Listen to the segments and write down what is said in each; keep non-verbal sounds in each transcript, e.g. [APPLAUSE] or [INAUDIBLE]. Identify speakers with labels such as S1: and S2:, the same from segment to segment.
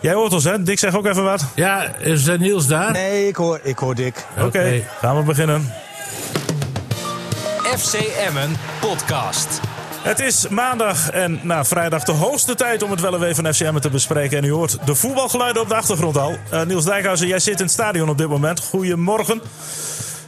S1: Jij hoort ons, hè? Dick, zeg ook even wat.
S2: Ja, is Niels daar?
S3: Nee, ik hoor, ik hoor Dick.
S1: Oké, okay, gaan we beginnen.
S4: FC Emmen podcast.
S1: Het is maandag en na vrijdag de hoogste tijd om het wel even van FC Emmen te bespreken. En u hoort de voetbalgeluiden op de achtergrond al. Uh, Niels Dijkhuizen, jij zit in het stadion op dit moment. Goedemorgen.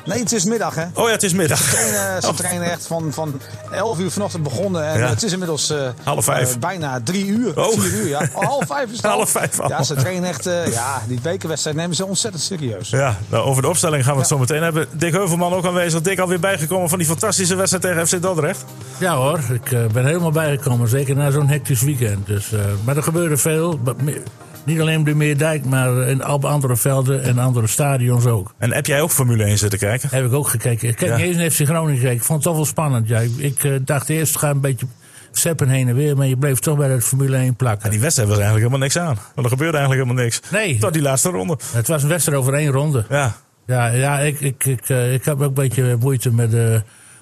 S3: Nee, het is middag, hè?
S1: Oh ja, het is middag.
S3: Ze trainen, ze [LAUGHS] trainen echt van, van 11 uur vanochtend begonnen. En
S1: Ja.
S3: het is inmiddels uh,
S1: Half vijf.
S3: uh, bijna drie uur.
S1: Oh.
S3: Vier uur, ja. Oh, [LAUGHS] half vijf is het al.
S1: Half vijf al.
S3: Ja, ze trainen echt... uh, ja, die bekerwedstrijd nemen ze ontzettend serieus.
S1: Ja, nou, over de opstelling gaan we het zo meteen hebben. Dick Heuvelman ook aanwezig. Dick alweer bijgekomen van die fantastische wedstrijd tegen FC Dordrecht.
S2: Ja hoor, ik uh, ben helemaal bijgekomen. Zeker na zo'n hectisch weekend. Dus, uh, maar er gebeurde veel. Niet alleen op de Meerdijk, maar in op andere velden en andere stadions ook.
S1: En heb jij ook Formule 1 zitten kijken?
S2: Heb ik ook gekeken. Ik heb
S1: Ja.
S2: eens naar FC Groningen gekeken. Ik vond het toch wel spannend. Ja, ik ik, eh, dacht eerst, ga een beetje zeppen heen en weer. Maar je bleef toch bij de Formule 1 plakken.
S1: Ja, die wedstrijd was eigenlijk helemaal niks aan. Want er gebeurde eigenlijk helemaal niks.
S2: Nee.
S1: Tot die laatste ronde.
S2: Het was een wedstrijd over één ronde.
S1: Ja.
S2: Ja, ja ik, ik, ik, eh, ik heb ook een beetje moeite met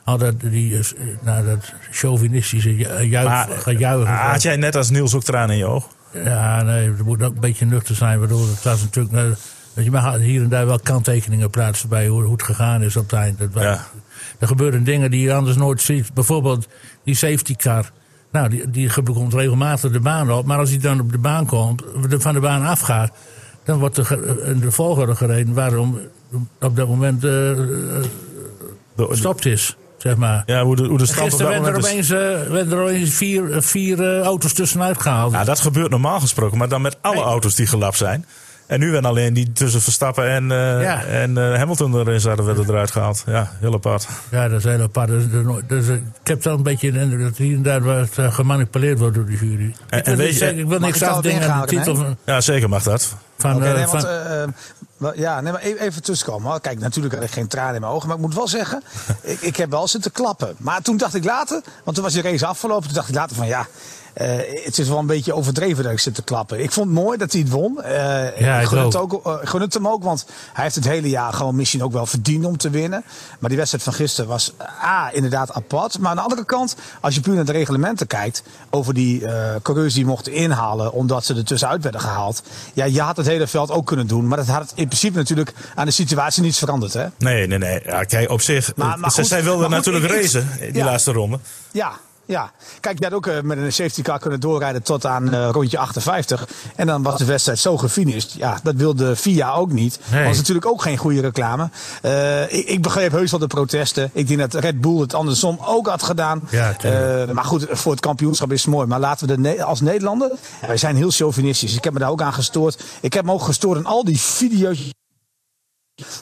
S2: al dat, die, nou, dat chauvinistische ju- juich, gejuich. en
S1: had jij net als Niels ook tranen in je oog?
S2: Ja, nee, er moet ook een beetje nuchter zijn. Waardoor het was natuurlijk. eh, dat je mag hier en daar wel kanttekeningen plaatsen bij hoe, hoe het gegaan is op het eind. Dat,
S1: Ja.
S2: Er gebeuren dingen die je anders nooit ziet. Bijvoorbeeld die safety car. Nou, die, die komt regelmatig de baan op. Maar als hij dan op de baan komt, de- van de baan afgaat. dan wordt er ge- in de volgorde gereden waarom op dat moment eh, eh,
S1: De-
S2: gestopt is. Zeg maar.
S1: Ja, hoe de, hoe de stand op dat
S2: er
S1: is.
S2: opeens, eh, werden er opeens vier, eh, vier eh, auto's tussenuit gehaald.
S1: Ja, dat gebeurt normaal gesproken, maar dan met alle
S2: Nee.
S1: auto's die gelapt zijn. En nu werden alleen die tussen Verstappen en, eh,
S2: Ja.
S1: en eh, Hamilton erin zaten, werden eruit gehaald. Ja, heel apart.
S2: Ja, dat is heel apart. Is- ik heb wel een beetje de indruk dat hier en daar wat gemanipuleerd wordt door de jury.
S1: En-
S2: ik
S1: en
S2: wil,
S1: weet je-
S2: zeggen, ik wil
S3: Mag
S2: niks afdingen aan de titel.
S1: Ja, zeker mag dat.
S2: Van, eh,
S3: nee,
S2: van-
S3: want, eh, eh, ja, nee, maar even, even tussenkomen. Kijk, natuurlijk had ik geen tranen in mijn ogen. Maar ik moet wel zeggen, [LAUGHS] ik, ik heb wel zitten klappen. Maar toen dacht ik later, want toen was die race afgelopen. Toen dacht ik later van ja, het is wel een beetje overdreven dat ik zit te klappen. Ik vond het mooi dat hij het won. Eh,
S2: Ja, ik
S3: gun, het
S2: ook.
S3: eh, gun het hem ook, want hij heeft het hele jaar gewoon misschien ook wel verdiend om te winnen. Maar die wedstrijd van gisteren was A, inderdaad apart. Maar aan de andere kant, als je puur naar de reglementen kijkt, over die eh coureurs die mochten inhalen omdat ze er tussenuit werden gehaald. Ja, je had het hele veld ook kunnen doen. Maar dat had in principe natuurlijk aan de situatie niets veranderd. Hè?
S1: Nee, nee, nee. Ja, kijk, op zich.
S3: Maar- maar
S1: ze-
S3: goed,
S1: zij wilden natuurlijk racen in die
S3: ja.
S1: laatste ronde.
S3: Ja, ja. Kijk, je had ook eh, met een safety car kunnen doorrijden tot aan eh, rondje 58. En dan was de wedstrijd zo gefinished. Ja, dat wilde FIA ook niet.
S2: Nee.
S3: Dat is natuurlijk ook geen goede reclame. Eh, ik, ik begreep heus wel de protesten. Ik denk dat Red Bull het andersom ook had gedaan.
S2: Ja,
S3: maar goed, voor het kampioenschap is het mooi. Maar laten we de Ne- als Nederlander, wij zijn heel chauvinistisch. Ik heb me daar ook aan gestoord. Ik heb me ook gestoord aan al die video's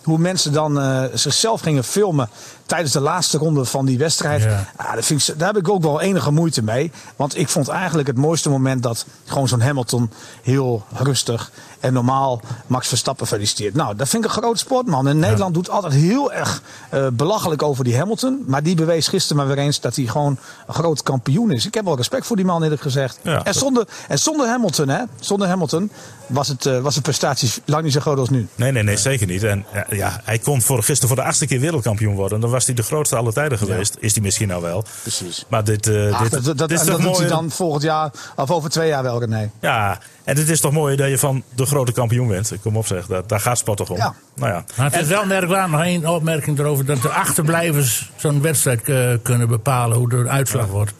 S3: hoe mensen dan eh, zichzelf gingen filmen tijdens de laatste ronde van die wedstrijd.
S2: Ja.
S3: Ja, dat vind ik, daar heb ik ook wel enige moeite mee. Want ik vond eigenlijk het mooiste moment dat gewoon zo'n Hamilton heel rustig en normaal Max Verstappen feliciteert. Nou, dat vind ik een groot sportman. En Nederland doet altijd heel erg eh, belachelijk over die Hamilton. Maar die bewees gisteren maar weer eens dat hij gewoon een groot kampioen is. Ik heb wel respect voor die man eerlijk gezegd.
S1: Ja,
S3: en, zonder, en zonder Hamilton, hè, zonder Hamilton was, het, eh, was de prestatie lang niet zo groot als nu.
S1: Nee, nee, nee, zeker niet. En ja, ja, hij kon voor, gisteren voor de achtste keer wereldkampioen worden. Dan was hij de grootste aller tijden geweest. Is hij misschien nou wel.
S3: Precies.
S1: Maar dit, eh,
S3: Ach,
S1: dit,
S3: dat dat,
S1: dit is
S3: en
S1: toch
S3: dat doet
S1: mooi.
S3: hij dan volgend jaar of over twee jaar wel, René.
S1: Ja, en het is toch mooi dat je van de grote kampioen bent. Kom op zeg, daar, daar gaat sport toch om.
S3: Ja.
S1: Nou ja.
S2: Maar het is wel merkwaardig, nog één opmerking erover, dat de achterblijvers zo'n wedstrijd eh, kunnen bepalen hoe de uitslag wordt.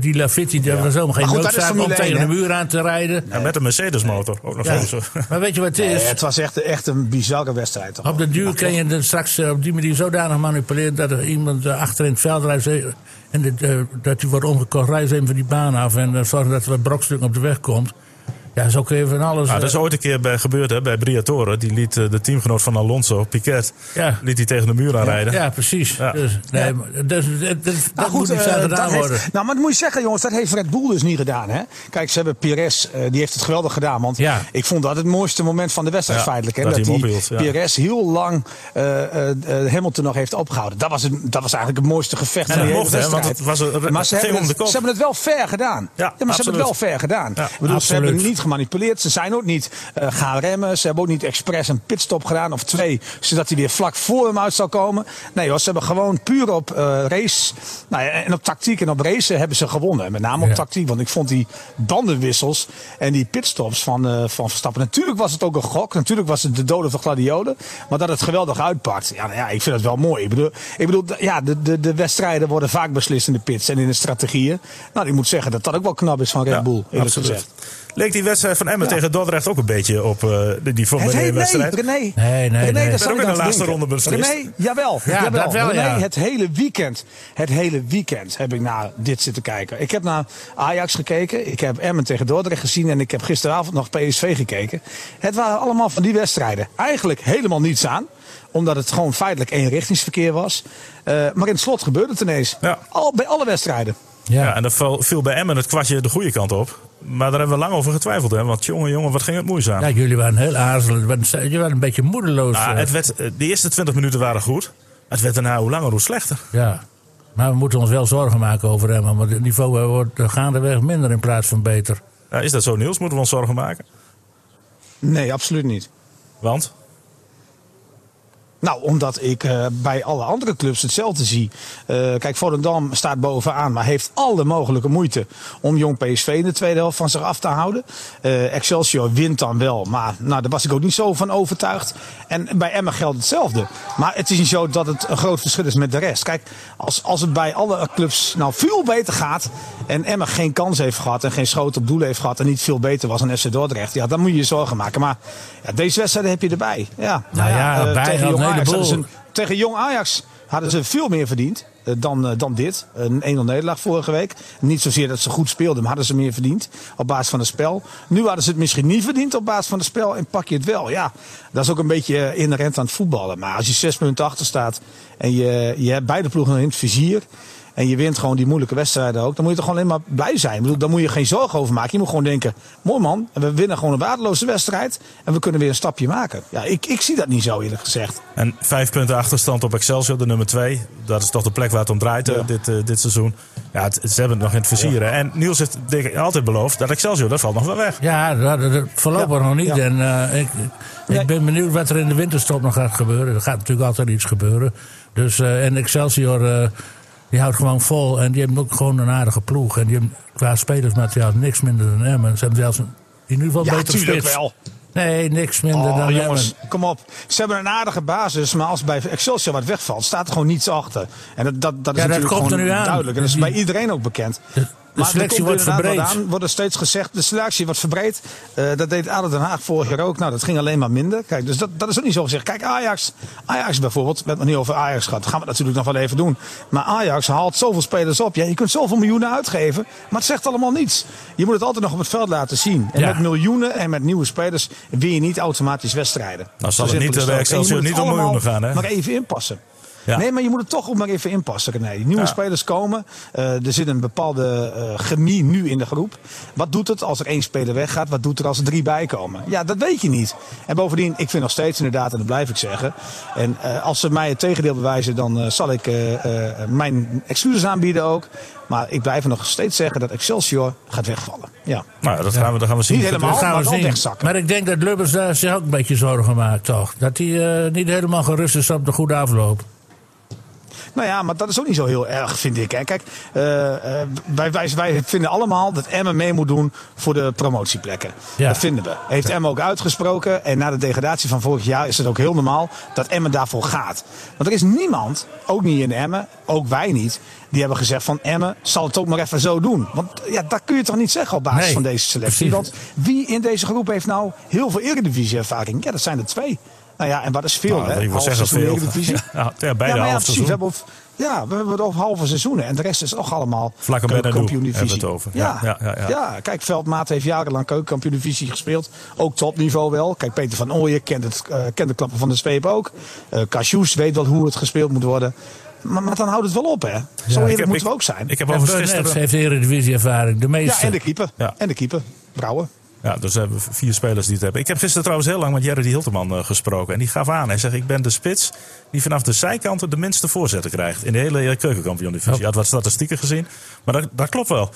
S2: Die Lafitti, die was helemaal geen
S3: goed, dat
S2: noodzaak om tegen
S3: 1,
S2: de muur aan te rijden.
S1: Ja, met een Mercedes motor. Ook nog
S2: Ja.
S1: eens. [LAUGHS]
S2: Maar weet je wat het is?
S3: Het was echt, echt een bizarre wedstrijd. Toch?
S2: Op de duur kan je dan straks eh, op die manier zodanig manipuleren dat er iemand eh, achter in het veld rijdt en eh, dat hij wordt omgekocht. Rij eens even van die baan af en zorg dat er wat brokstukken op de weg komt. Ja, zo kun je van alles.
S1: Nou, dat is
S2: eh,
S1: ooit een keer bij, gebeurd hè, bij Briatore. Die liet eh, de teamgenoot van Alonso, Piquet,
S2: Ja.
S1: liet hij tegen de muur aanrijden.
S2: ja, precies.
S1: Ja.
S2: Dus, nee, maar dat, dat, dat, dat
S3: Nou
S2: moet niet zo
S3: eh,
S2: gedaan
S3: dat heeft-
S2: worden.
S3: nou, maar dat moet je zeggen, jongens, dat heeft Red Bull dus niet gedaan. Hè? Kijk, ze hebben Perez, eh, die heeft het geweldig gedaan. Want
S2: Ja.
S3: ik vond dat het mooiste moment van de wedstrijd
S1: Ja,
S3: feitelijk. Hè?
S1: dat hij ja.
S3: Perez heel lang eh, eh, eh, Hamilton nog heeft opgehouden. Dat was, het, dat was eigenlijk het mooiste gevecht van
S1: dat
S3: de hele
S1: mocht, hè,
S3: wedstrijd.
S1: want het was een-
S3: maar ze hebben, het, ze hebben het wel fair gedaan.
S1: Ja,
S3: maar ze hebben het wel
S1: absoluut.
S3: fair gedaan.
S1: Ja,
S3: ik bedoel, ze
S2: absoluut.
S3: hebben niet gemanipuleerd. Ze zijn ook niet uh, gaan remmen. Ze hebben ook niet expres een pitstop gedaan of twee, zodat hij weer vlak voor hem uit zou komen. Nee hoor, ze hebben gewoon puur op uh, race nou ja, en op tactiek en op race hebben ze gewonnen. Met name op
S2: Ja.
S3: tactiek, want ik vond die bandenwissels en die pitstops van, uh, van Verstappen. Natuurlijk was het ook een gok, natuurlijk was het de dood of de gladiolen. Maar dat het geweldig uitpakt, ja, nou ja, ik vind het wel mooi. Ik bedoel, ik bedoel ja, de, de, de wedstrijden worden vaak beslist in de pits en in de strategieën. Nou, ik moet zeggen dat dat ook wel knap is van Red
S1: Ja,
S3: Bull, eerlijk
S1: absoluut.
S3: gezegd.
S1: Leek die wedstrijd van Emmen
S3: Ja.
S1: tegen Dordrecht ook een beetje op eh, die, die Formule
S3: Het
S1: 1
S3: heet, nee,
S1: wedstrijd?
S3: René.
S2: Nee, nee, nee.
S3: René,
S2: Ben
S3: zat
S1: ook in de laatste
S3: denken.
S1: ronde beslist.
S3: René, jawel.
S2: Ja,
S3: jawel.
S2: dat wel,
S3: René,
S2: ja.
S3: het hele weekend. Het hele weekend heb ik naar dit zitten kijken. Ik heb naar Ajax gekeken. Ik heb Emmen tegen Dordrecht gezien. En ik heb gisteravond nog PSV gekeken. Het waren allemaal van die wedstrijden. Eigenlijk helemaal niets aan omdat het gewoon feitelijk eenrichtingsverkeer was. Eh, maar in het slot gebeurde het ineens.
S1: Ja.
S3: Al, bij alle wedstrijden.
S1: Ja,
S2: Ja.
S1: en dan viel- bij Emmen het kwartje de goede kant op. Maar daar hebben we lang over getwijfeld. Hè? Want jongen, jongen, wat ging het moeizaam.
S2: Ja, jullie waren heel aarzelend. Jullie waren een beetje moedeloos.
S1: Ah,
S2: eh.
S1: het werd, eh, de eerste 20 minuten waren goed. Het werd daarna hoe langer hoe slechter.
S2: Ja. Maar we moeten ons wel zorgen maken over hem. Want het niveau eh, wordt gaandeweg minder in plaats van beter.
S1: Ja, is dat zo Niels? Moeten we ons zorgen maken?
S3: Nee, absoluut niet.
S1: Want?
S3: Nou, omdat ik eh, bij alle andere clubs hetzelfde zie. Eh, kijk, Volendam staat bovenaan, maar heeft alle mogelijke moeite om jong PSV in de tweede helft van zich af te houden. Eh, Excelsior wint dan wel, maar nou, daar was ik ook niet zo van overtuigd. En bij Emma geldt hetzelfde. Maar het is niet zo dat het een groot verschil is met de rest. Kijk, als, als het bij alle clubs nou veel beter gaat en Emma geen kans heeft gehad en geen schoot op doel heeft gehad en niet veel beter was dan FC Dordrecht, ja, dan moet je je zorgen maken. Maar ja, deze wedstrijd heb je erbij. Ja,
S2: Nou ja,
S3: tegen
S2: Een-
S3: tegen Jong Ajax hadden ze veel meer verdiend dan, eh, dan dit. Een 1-0 nederlaag vorige week. Niet zozeer dat ze goed speelden, maar hadden ze meer verdiend op basis van het spel. Nu hadden ze het misschien niet verdiend op basis van het spel en pak je het wel. Ja, dat is ook een beetje eh, inherent aan het voetballen. Maar als je zes punten achter staat en je, je hebt beide ploegen in het vizier. En je wint gewoon die moeilijke wedstrijden ook. Dan moet je toch gewoon alleen maar blij zijn. Daar moet je geen zorgen over maken. Je moet gewoon denken: mooi man. We winnen gewoon een waardeloze wedstrijd. En we kunnen weer een stapje maken. Ja, ik, ik zie dat niet zo eerlijk gezegd.
S1: En vijf punten achterstand op Excelsior, de nummer twee. Dat is toch de plek waar het om draait eh,
S3: Ja.
S1: dit, eh, dit seizoen. Ja, het, ze hebben het nog in het vizier. En Niels heeft denk ik, altijd beloofd dat Excelsior, dat valt nog wel weg.
S2: Ja, dat, dat- dat- voorlopig
S3: Ja,
S2: nog niet.
S3: ja.
S2: En eh, ik, ben benieuwd wat er in de winterstop nog gaat gebeuren. Er gaat natuurlijk altijd iets gebeuren. Dus, eh, en Excelsior, eh, die houdt gewoon vol. En die hebben ook gewoon een aardige ploeg. En die hebben qua spelersmateriaal niks minder dan Emmen. Ze hebben zelfs een, in ieder geval
S3: Ja, tuurlijk
S2: spits.
S3: wel.
S2: Nee, niks minder
S3: Oh,
S2: dan
S3: jongens, kom op. Ze hebben een aardige basis, maar als bij Excelsior wat wegvalt, staat er gewoon niets achter. En dat, dat, dat is
S2: Ja, dat
S3: natuurlijk
S2: komt er
S3: gewoon
S2: nu aan.
S3: duidelijk. En dat is
S2: Die-
S3: bij iedereen ook bekend.
S2: De, selectie wordt verbreed.
S3: aan, wordt er steeds gezegd, de selectie wordt verbreed. Eh, dat deed ADO Den Haag vorig jaar ook. Nou, dat ging alleen maar minder. Kijk, dus dat, dat is ook niet zo gezegd. Kijk, Ajax, Ajax bijvoorbeeld, we hebben het nog niet over Ajax gehad. Dat gaan we natuurlijk nog wel even doen. Maar Ajax haalt zoveel spelers op. Ja, je kunt zoveel miljoenen uitgeven, maar het zegt allemaal niets. Je moet het altijd nog op het veld laten zien. En
S2: Ja.
S3: met miljoenen en met nieuwe spelers win je niet automatisch wedstrijden.
S1: Nou, zal het niet, eh, bij Excelsior
S3: moet
S1: niet om miljoenen gaan, hè?
S3: Maar even inpassen.
S1: Ja.
S3: Nee, maar je moet het toch ook maar even inpassen, René. Nieuwe
S1: Ja.
S3: spelers komen. Eh, er zit een bepaalde eh, chemie nu in de groep. Wat doet het als er één speler weggaat? Wat doet er als er drie bij komen? Ja, dat weet je niet. En bovendien, ik vind nog steeds inderdaad, en dat blijf ik zeggen. En eh, als ze mij het tegendeel bewijzen, dan eh, zal ik eh, eh, mijn excuses aanbieden ook. Maar ik blijf nog steeds zeggen dat Excelsior gaat wegvallen. Ja.
S1: Nou, dat gaan we, dat gaan we zien.
S3: Niet helemaal.
S2: Dat gaan
S3: maar
S2: we
S3: wel
S2: zien.
S3: wegzakken.
S2: Maar ik denk dat Lubbers daar zich ook een beetje zorgen maakt, toch? Dat hij eh, niet helemaal gerust is op de goede afloop.
S3: Nou ja, maar dat is ook niet zo heel erg, vind ik. Hè. Kijk, eh, eh, wij, wij, wij vinden allemaal dat Emmen mee moet doen voor de promotieplekken.
S2: Ja.
S3: Dat vinden we. Heeft Emmen ook uitgesproken. En na de degradatie van vorig jaar is het ook heel normaal dat Emmen daarvoor gaat. Want er is niemand, ook niet in Emmen, ook wij niet, die hebben gezegd van Emmen zal het ook maar even zo doen. Want ja, dat kun je toch niet zeggen op basis
S2: Nee,
S3: van deze selectie.
S2: precies.
S3: Want wie in deze groep heeft nou heel veel eredivisie-ervaring? Ja, dat zijn er twee. Nou ja, en wat is veel,
S1: Nou,
S3: hè?
S1: ik wil
S3: Half
S1: zeggen
S3: seizoen
S1: veel.
S3: Eredivisie. [LAUGHS]
S1: Ja, ja, beide
S3: ja, ja,
S1: half
S3: precies. We
S1: seizoen.
S3: hebben, of- ja, we hebben het over halve seizoenen. En de rest is nog allemaal
S1: Vlak en Bernardo
S3: keukenkampioen-divisie.
S1: hebben we het over.
S3: Ja,
S1: Ja, ja, ja, ja.
S3: kijk, Veldmaat heeft jarenlang keukenkampioen-divisie gespeeld. Ook topniveau wel. Kijk, Peter van Ooyen kent, het, eh, kent de klappen van de zweep ook. Eh Cashews weet wel hoe het gespeeld moet worden. Maar, maar dan houdt het wel op, hè? Zo eerlijk moeten we ook zijn.
S1: Ik heb
S2: En
S1: overigens
S2: heeft eredivisie ervaring, de
S3: ja,
S2: meeste.
S3: en de keeper.
S1: Ja.
S3: En de keeper. Brouwer.
S1: Ja, dus we hebben vier spelers die het hebben. Ik heb gisteren trouwens heel lang met Jerry Hilterman eh, gesproken. En die gaf aan. Hij zegt, ik ben de spits die vanaf de zijkanten de minste voorzetten krijgt. In de hele keukenkampioen-divisie.
S2: Oh.
S1: Je had wat statistieken gezien. Maar dat, dat klopt wel.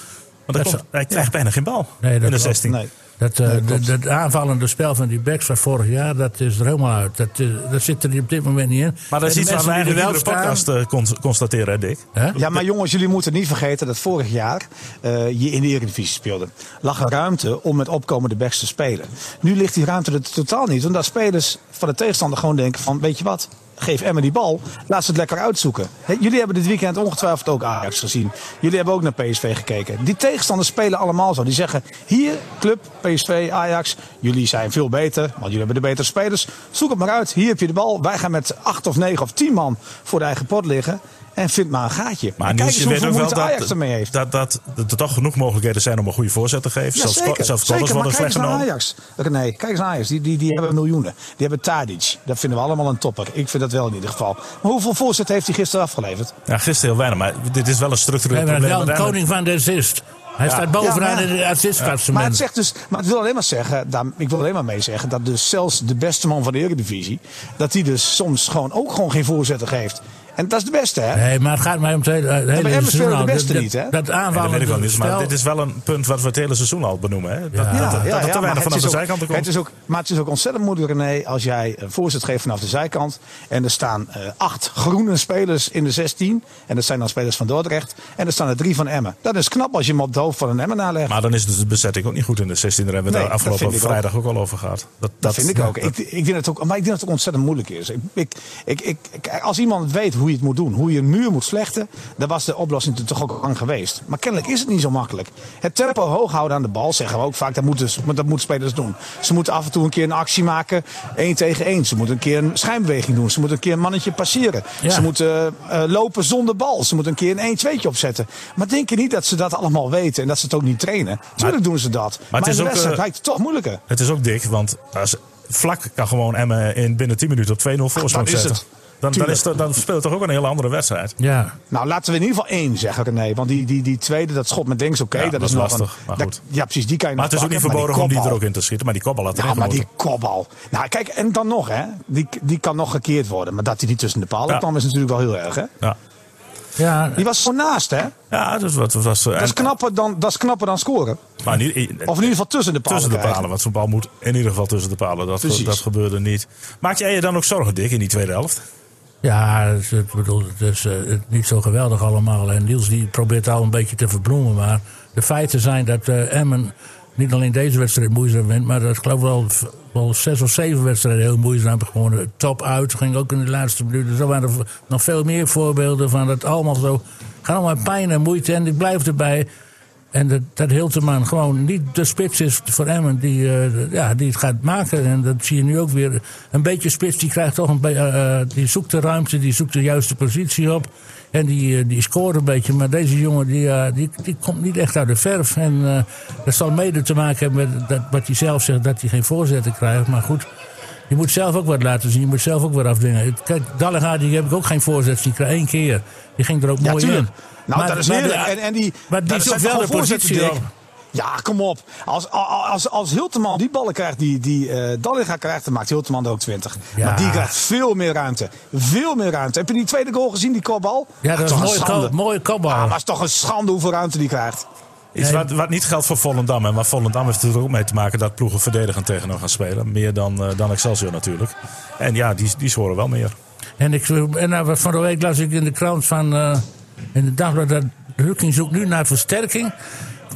S1: Want
S2: Dat
S1: komt, hij krijgt bijna geen bal
S2: Nee, dat
S1: in de
S2: klopt.
S1: 16.
S3: Nee.
S2: Dat, eh, de- de- het aanvallende spel van die backs van vorig jaar, dat is er helemaal uit. Dat, eh, dat zit er op dit moment niet in.
S1: Maar dat is iets
S2: de
S1: wat we eigenlijk
S2: wel
S1: podcast eh, con- constateren, hè Dick?
S2: Hè?
S3: Ja, maar jongens, jullie moeten niet vergeten dat vorig jaar eh, je in de Eredivisie speelde. Lag er ruimte om met opkomende backs te spelen. Nu ligt die ruimte er totaal niet. Omdat spelers van de tegenstander gewoon denken van, weet je wat... Geef Emma die bal, laat ze het lekker uitzoeken. Jullie hebben dit weekend ongetwijfeld ook Ajax gezien. Jullie hebben ook naar PSV gekeken. Die tegenstanders spelen allemaal zo. Die zeggen, hier, club, PSV, Ajax, jullie zijn veel beter. Want jullie hebben de betere spelers. Zoek het maar uit, hier heb je de bal. Wij gaan met acht of negen of tien man voor de eigen pot liggen. En vind maar een gaatje.
S1: Maar
S3: kijk eens
S1: je weet
S3: hoeveel
S1: ook wel
S3: Ajax ermee heeft.
S1: dat, dat, dat er toch genoeg mogelijkheden zijn om een goede voorzet te geven.
S3: Ja,
S1: zelfs
S3: zeker.
S1: zelfs
S3: zeker maar kijk eens
S1: slecht
S3: naar
S1: genomen.
S3: Ajax. Nee, kijk eens naar Ajax. Die, die, die hebben miljoenen. Die hebben Tadic. Dat vinden we allemaal een topper. Ik vind dat wel in ieder geval. Maar hoeveel voorzet heeft hij gisteren afgeleverd?
S1: Ja, gisteren heel weinig, maar dit is wel een structureel probleem.
S2: wel een koning van de assist. Hij
S1: Ja.
S2: staat bovenaan
S3: Ja, maar ja.
S2: in het assistklassement.
S3: Maar het, zegt dus, maar het wil alleen maar zeggen, daar, ik wil alleen maar mee zeggen, dat dus zelfs de beste man van de Eredivisie, dat hij dus soms gewoon ook gewoon geen voorzetten geeft. En dat is de beste, hè?
S2: Nee, maar het gaat mij om het hele, het hele
S3: Emmen de beste
S2: Dat-
S3: niet, hè?
S2: Dat
S1: Ja, dat
S2: aanvallende
S1: weet ik wel niet, maar dit is wel een punt wat we het hele seizoen al benoemen. Hè? Dat,
S2: Ja.
S1: dat, dat, dat er te
S3: maar
S1: weinig
S3: het
S1: vanaf
S3: is
S1: de
S3: ook-
S1: zijkanten komt.
S3: Het is ook, maar het is ook ontzettend moeilijk, René, als jij een voorzet geeft vanaf de zijkant. En er staan eh, acht groene spelers in de 16. En dat zijn dan spelers van Dordrecht. En er staan er drie van Emmen. Dat is knap als je hem op het hoofd van een Emmen nalegt.
S1: Maar dan is dus de bezetting ook niet goed in de 16. Daar hebben we het
S3: dat
S1: afgelopen vrijdag ook. al over gehad. Dat,
S3: Dat vind ik ook. Ik, ik denk dat het ook. Maar ik denk dat het ook ontzettend moeilijk is. Ik, ik, ik, ik, ik- als iemand weet hoe je het moet doen, hoe je een muur moet slechten, dan was de oplossing toch ook lang geweest. Maar kennelijk is het niet zo makkelijk. Het tempo hoog houden aan de bal, zeggen we ook vaak, dat moeten, dat moeten spelers doen. Ze moeten af en toe een keer een actie maken, één tegen één. Ze moeten een keer een schijnbeweging doen. Ze moeten een keer een mannetje passeren.
S2: Ja.
S3: Ze moeten eh, lopen zonder bal. Ze moeten een keer een 1-2'tje opzetten. Maar denk je niet dat ze dat allemaal weten en dat ze het ook niet trainen? Tuurlijk doen ze dat. Maar,
S1: het
S3: in
S1: is
S3: de wedstrijd
S1: eh,
S3: lijkt het toch moeilijker.
S1: Het is ook dik, want als vlak kan gewoon Emmen in binnen 10 minuten op 2-0 voorsprong
S3: dan is
S1: zetten.
S3: het.
S1: Dan, dan, is het, dan speelt het toch ook een hele andere wedstrijd.
S2: Ja,
S3: Nou, laten we in ieder geval één zeggen, René. Want die, die, die tweede, dat schot met Denks, oké.
S1: Ja,
S3: dat,
S1: dat
S3: is
S1: lastig,
S3: een,
S1: maar
S3: dat-
S1: goed.
S3: ja, precies. Die kan je
S1: Maar
S3: nog
S1: het is ook niet verboden om die er ook in te schieten. Maar die kopbal had
S3: Ja, maar die kopbal. Nou, kijk, en dan nog, hè. Die, die kan nog gekeerd worden. Maar dat hij niet tussen de palen
S1: Ja.
S3: kwam, is natuurlijk wel heel erg, hè.
S1: Ja,
S2: ja
S3: Die was zo naast, hè.
S1: ja dus wat was... eh,
S3: Dat is knapper dan, dat is knapper dan scoren.
S1: Maar niet,
S3: Of in ieder geval tussen de palen
S1: tussen de
S3: krijgen.
S1: palen. Want zo'n bal moet in ieder geval tussen de palen. Dat,
S3: Precies.
S1: dat gebeurde niet. Maak jij je dan ook zorgen, Dick, in die tweede helft?
S2: Ja, is, ik bedoel, het is eh, het niet zo geweldig allemaal. En Niels die probeert al een beetje te verbloemen. Maar de feiten zijn dat eh, Emmen niet alleen deze wedstrijd moeizaam wint. Maar dat ik geloof wel, wel zes of zeven wedstrijden heel moeizaam gewonnen. Top uit, ging ook in de laatste. Zo waren er nog veel meer voorbeelden van dat allemaal zo. Gaat allemaal pijn en moeite. En ik blijf erbij. En dat, dat Hilterman gewoon niet de spits is voor Emmen die, eh, ja, die het gaat maken. En dat zie je nu ook weer. Een beetje spits, die krijgt toch een beetje. eh, die zoekt de ruimte, die zoekt de juiste positie op. En die, eh, die scoort een beetje. Maar deze jongen die, eh, die, die komt niet echt uit de verf. En eh, dat zal mede te maken hebben met dat, wat hij zelf zegt, dat hij geen voorzetten krijgt. Maar goed. Je moet zelf ook wat laten zien. Je moet zelf ook wat afdwingen. Kijk, Dallega, die heb ik ook geen voorzet. Die kreeg één keer. Die ging er ook
S3: Ja,
S2: mooi
S3: tuurlijk.
S2: in.
S3: Nou,
S2: Maar-
S3: dat is heerlijk. En, en die,
S2: maar die
S3: dat
S2: zoekt
S3: zijn
S2: wel de positie.
S3: Ja, kom op. Als, als, als Hilteman die ballen krijgt die, die eh Dallinga krijgt, dan maakt Hilteman er ook 20.
S2: Ja.
S3: Maar die krijgt veel meer ruimte. Veel meer ruimte. Heb je die tweede goal gezien, die kopbal?
S2: Ja, dat is
S3: toch
S2: een mooie,
S3: schande.
S2: ko- mooie kopbal.
S3: Ah, maar het is toch een schande hoeveel ruimte die krijgt.
S1: Iets wat, wat niet geldt voor Volendam. En waar Volendam heeft er ook mee te maken dat ploegen verdedigend tegen hem gaan spelen. Meer dan, eh, dan Excelsior natuurlijk. En ja, die, die scoren wel meer.
S2: En, ik, en nou, van de week las ik in de krant van. eh, in de dagblad dat Hukking zoekt nu naar versterking.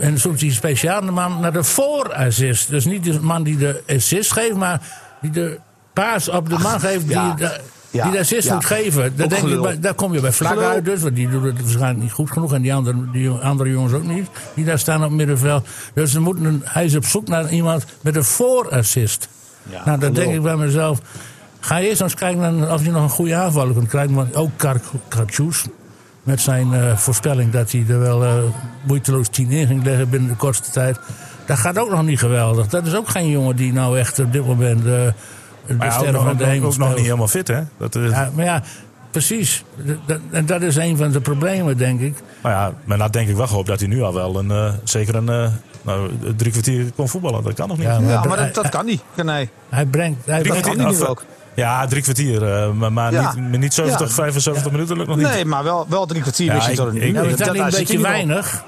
S2: En zoekt hij speciaal de man naar de voorassist. Dus niet de man die de assist geeft, maar die de paas op de man geeft die,
S3: ja.
S2: de,
S3: Ja,
S2: die de assist
S3: ja.
S2: moet geven. Daar, denk bij- daar kom je bij Vlak uit dus, want die doet het waarschijnlijk niet goed genoeg. En die andere, die andere jongens ook niet, die daar staan op middenveld. Dus ze moeten een, hij is op zoek naar iemand met een voorassist.
S3: Ja,
S2: nou, dan denk ik bij mezelf. Ga eerst eens kijken of je nog een goede aanvaller kunt krijgen. Want ook Kar- Kartjoes, met zijn eh, voorspelling dat hij er wel eh, moeiteloos 10 in ging leggen binnen de kortste tijd. Dat gaat ook nog niet geweldig. Dat is ook geen jongen die nou echt op dit moment eh, de
S1: Maar ja, ook,
S2: sterren
S1: nog-
S2: van de
S1: ook,
S2: hemel
S1: ook nog niet helemaal fit, hè? Dat is,
S2: Ja, maar ja, precies. Dat- En dat is een van de problemen, denk ik.
S1: Maar ja, men had denk ik wel gehoopt dat hij nu al wel een, eh, zeker een eh, nou, drie kwartier kon voetballen. Dat kan nog niet.
S2: Ja,
S3: Ja,
S2: dat-
S3: maar
S2: hij-
S3: dat, dat kan niet. Nee.
S2: Hij brengt. Hij
S1: Drie
S3: dat
S2: brengt-
S3: kan hij nu
S1: of,
S3: ook.
S1: Ja, drie kwartier. eh, maar maar
S3: Ja.
S1: niet, niet 70,
S3: Ja.
S1: 75 minuten lukt nog niet.
S3: Nee, maar wel, wel drie kwartier
S1: Ja, ik- ik-
S2: is dat
S3: Dat-
S2: niet een beetje weinig?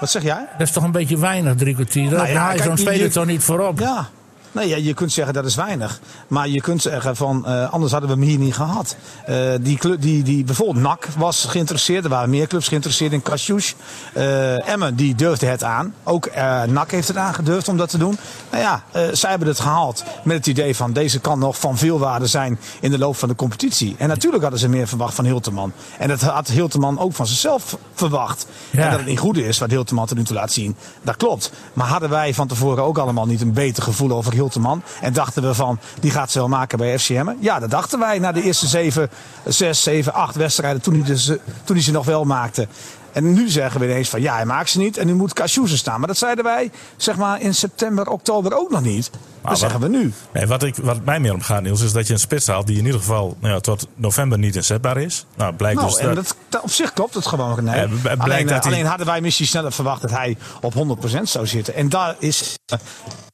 S3: Wat zeg jij?
S2: Dat is toch een beetje weinig, drie kwartier. Daar
S3: Nou ja,
S2: haal je zo'n speler
S3: je-
S2: toch niet voorop?
S3: Ja. Nee, ja, je kunt zeggen dat is weinig. Maar je kunt zeggen van, eh, anders hadden we hem hier niet gehad. Eh, die, club, die, die, bijvoorbeeld NAC was geïnteresseerd. Er waren meer clubs geïnteresseerd in Kasjoes. Eh Emmen die durfde het aan. Ook NAC heeft het aangedurfd om dat te doen. Nou ja, zij hebben het gehaald met het idee van deze kan nog van veel waarde zijn in de loop van de competitie. En natuurlijk hadden ze meer verwacht van Hilterman. En dat had Hilterman ook van zichzelf verwacht.
S2: Ja.
S3: En dat het niet goed is wat Hilterman tot nu toe laat zien. Dat klopt. Maar hadden wij van tevoren ook allemaal niet een beter gevoel over Hilterman? En dachten we van, die gaat ze wel maken bij FCM? Ja, dat dachten wij na de eerste zeven, zes, zeven, acht wedstrijden. Toen hij, dus, eh, toen hij ze nog wel maakte. En nu zeggen we ineens van ja, hij maakt ze niet en nu moet er staan. Maar dat zeiden wij zeg maar in september, oktober ook nog niet. Dat
S1: wat-
S3: zeggen we nu.
S1: Nee, wat, ik, wat mij meer om gaat, Niels, is dat je een spits haalt die in ieder geval nou ja, tot november niet inzetbaar is. Nou, blijkt
S3: Nou,
S1: dus
S3: en
S1: dat-
S3: dat, dat- op zich klopt het gewoon. Nee.
S1: Ja,
S3: alleen, eh,
S1: dat hij-
S3: alleen hadden wij misschien sneller verwacht dat hij op 100% zou zitten. En daar is, eh,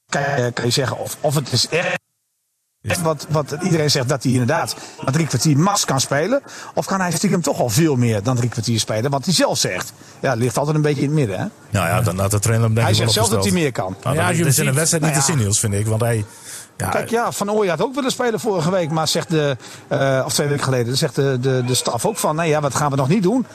S3: kan, je, kan je zeggen, of, of het is echt echt wat, wat iedereen zegt dat hij inderdaad maar drie kwartier mas kan spelen. Of kan hij stiekem toch al veel meer dan drie kwartier spelen. Wat hij zelf zegt. Ja, het ligt altijd een beetje in het midden. Hè?
S1: Nou ja, dan had de trainer hem denk
S3: Hij zegt zelf dat hij meer kan.
S1: Nou,
S2: Ja,
S1: dat is in een wedstrijd niet
S3: nou
S1: te zien. Niels, vind ik. Want hij... Ja,
S3: Kijk, ja, Van Ooy had ook willen spelen vorige week. Maar zegt de, eh, of twee weken geleden, zegt de, de, de staf ook van, nee ja, wat gaan we nog niet doen?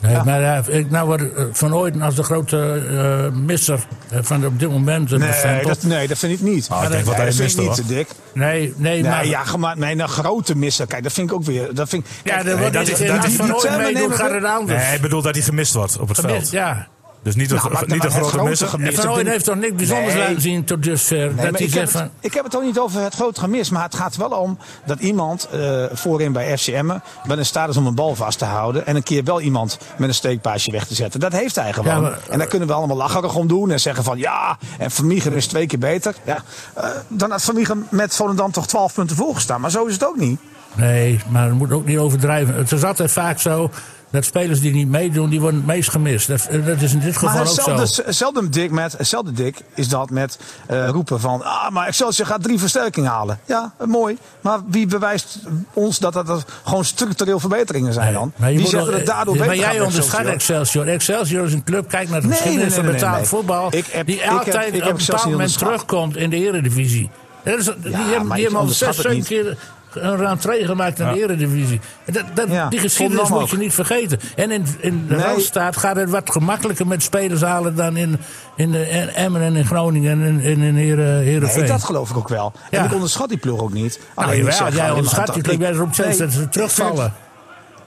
S2: Nee,
S3: Ja.
S2: Maar eh, ik nou wordt eh, Van Ooyen als de grote eh, misser van op dit moment
S3: Nee,
S2: bestempeld.
S3: dat, nee, dat vind ik niet.
S1: Ah, ik denk wat
S3: Nee,
S1: hij
S3: dat vind ik
S1: miste,
S3: niet, Dick.
S2: Nee, nee,
S3: Nee,
S2: maar...
S3: ja, maar nee, een grote misser. Kijk, dat vind ik ook weer. Dat vind, ik-
S2: ja,
S3: kijk,
S2: dat wordt
S1: dat dat
S2: als
S1: is
S2: Van Ooyen meedoet, gaat het anders.
S1: Nee, hij bedoelt dat hij gemist wordt op het
S2: Gemist,
S1: veld.
S2: Ja.
S1: Dus niet een,
S3: Nou, maar-
S1: niet
S3: het
S1: grote
S3: grote
S1: misser.
S3: gemis-
S2: En Van Ooyen heeft toch niks bijzonders
S3: Nee.
S2: laten zien tot dusver.
S3: Nee,
S2: dat
S3: ik, heb het, ik heb het ook niet over het grote gemis. Maar het gaat wel om dat iemand eh, voorin bij FCM wel in staat is om een bal vast te houden. En een keer wel iemand met een steekpaasje weg te zetten. Dat heeft hij gewoon.
S2: Ja, maar-
S3: en daar kunnen we allemaal lacherig om doen. En zeggen van ja, en Vermiegen is twee keer beter. Ja, eh, dan had Vermiegen met Volendam toch 12 punten voorgestaan. Maar zo is het ook niet.
S2: Nee, maar het moet ook niet overdrijven. Het is altijd vaak zo dat spelers die niet meedoen, die worden het meest gemist. Dat, dat is in dit geval
S3: Maar
S2: ook zo.
S3: hetzelfde, dik met, hetzelfde dik is dat met eh, roepen van... Ah, maar Excelsior gaat drie versterkingen halen. Ja, eh, mooi. Maar wie bewijst ons dat dat, dat gewoon structureel verbeteringen zijn dan?
S2: Maar je
S3: Wie zegt dat daardoor
S2: maar
S3: beter gaat
S2: jij onderschat Excelsior. Excelsior is een club, kijk naar de
S3: Nee,
S2: geschiedenis van
S3: nee,
S2: betaald voetbal.
S3: Ik heb-
S2: die altijd
S3: ik heb
S2: op een bepaald moment terugkomt in de eredivisie. Dat is, die hebben,
S3: maar
S2: die al zes, zeven keer een rentree gemaakt in de eredivisie. En Dat, dat,
S3: Ja,
S2: die geschiedenis moet je niet vergeten. En in, in de
S3: Nee.
S2: Gaat het wat gemakkelijker met spelers halen dan in, in de, in Emmen en in Groningen en in, in, in Heren, Heerenveen.
S3: Nee, dat geloof ik ook wel. En
S2: Ja.
S3: ik onderschat die ploeg ook niet.
S2: nou,
S3: Alleen ik
S2: jawel,
S3: zeg
S2: jij onderschat die
S3: ik-
S2: Jij steeds dat ze
S3: ik
S2: terugvallen.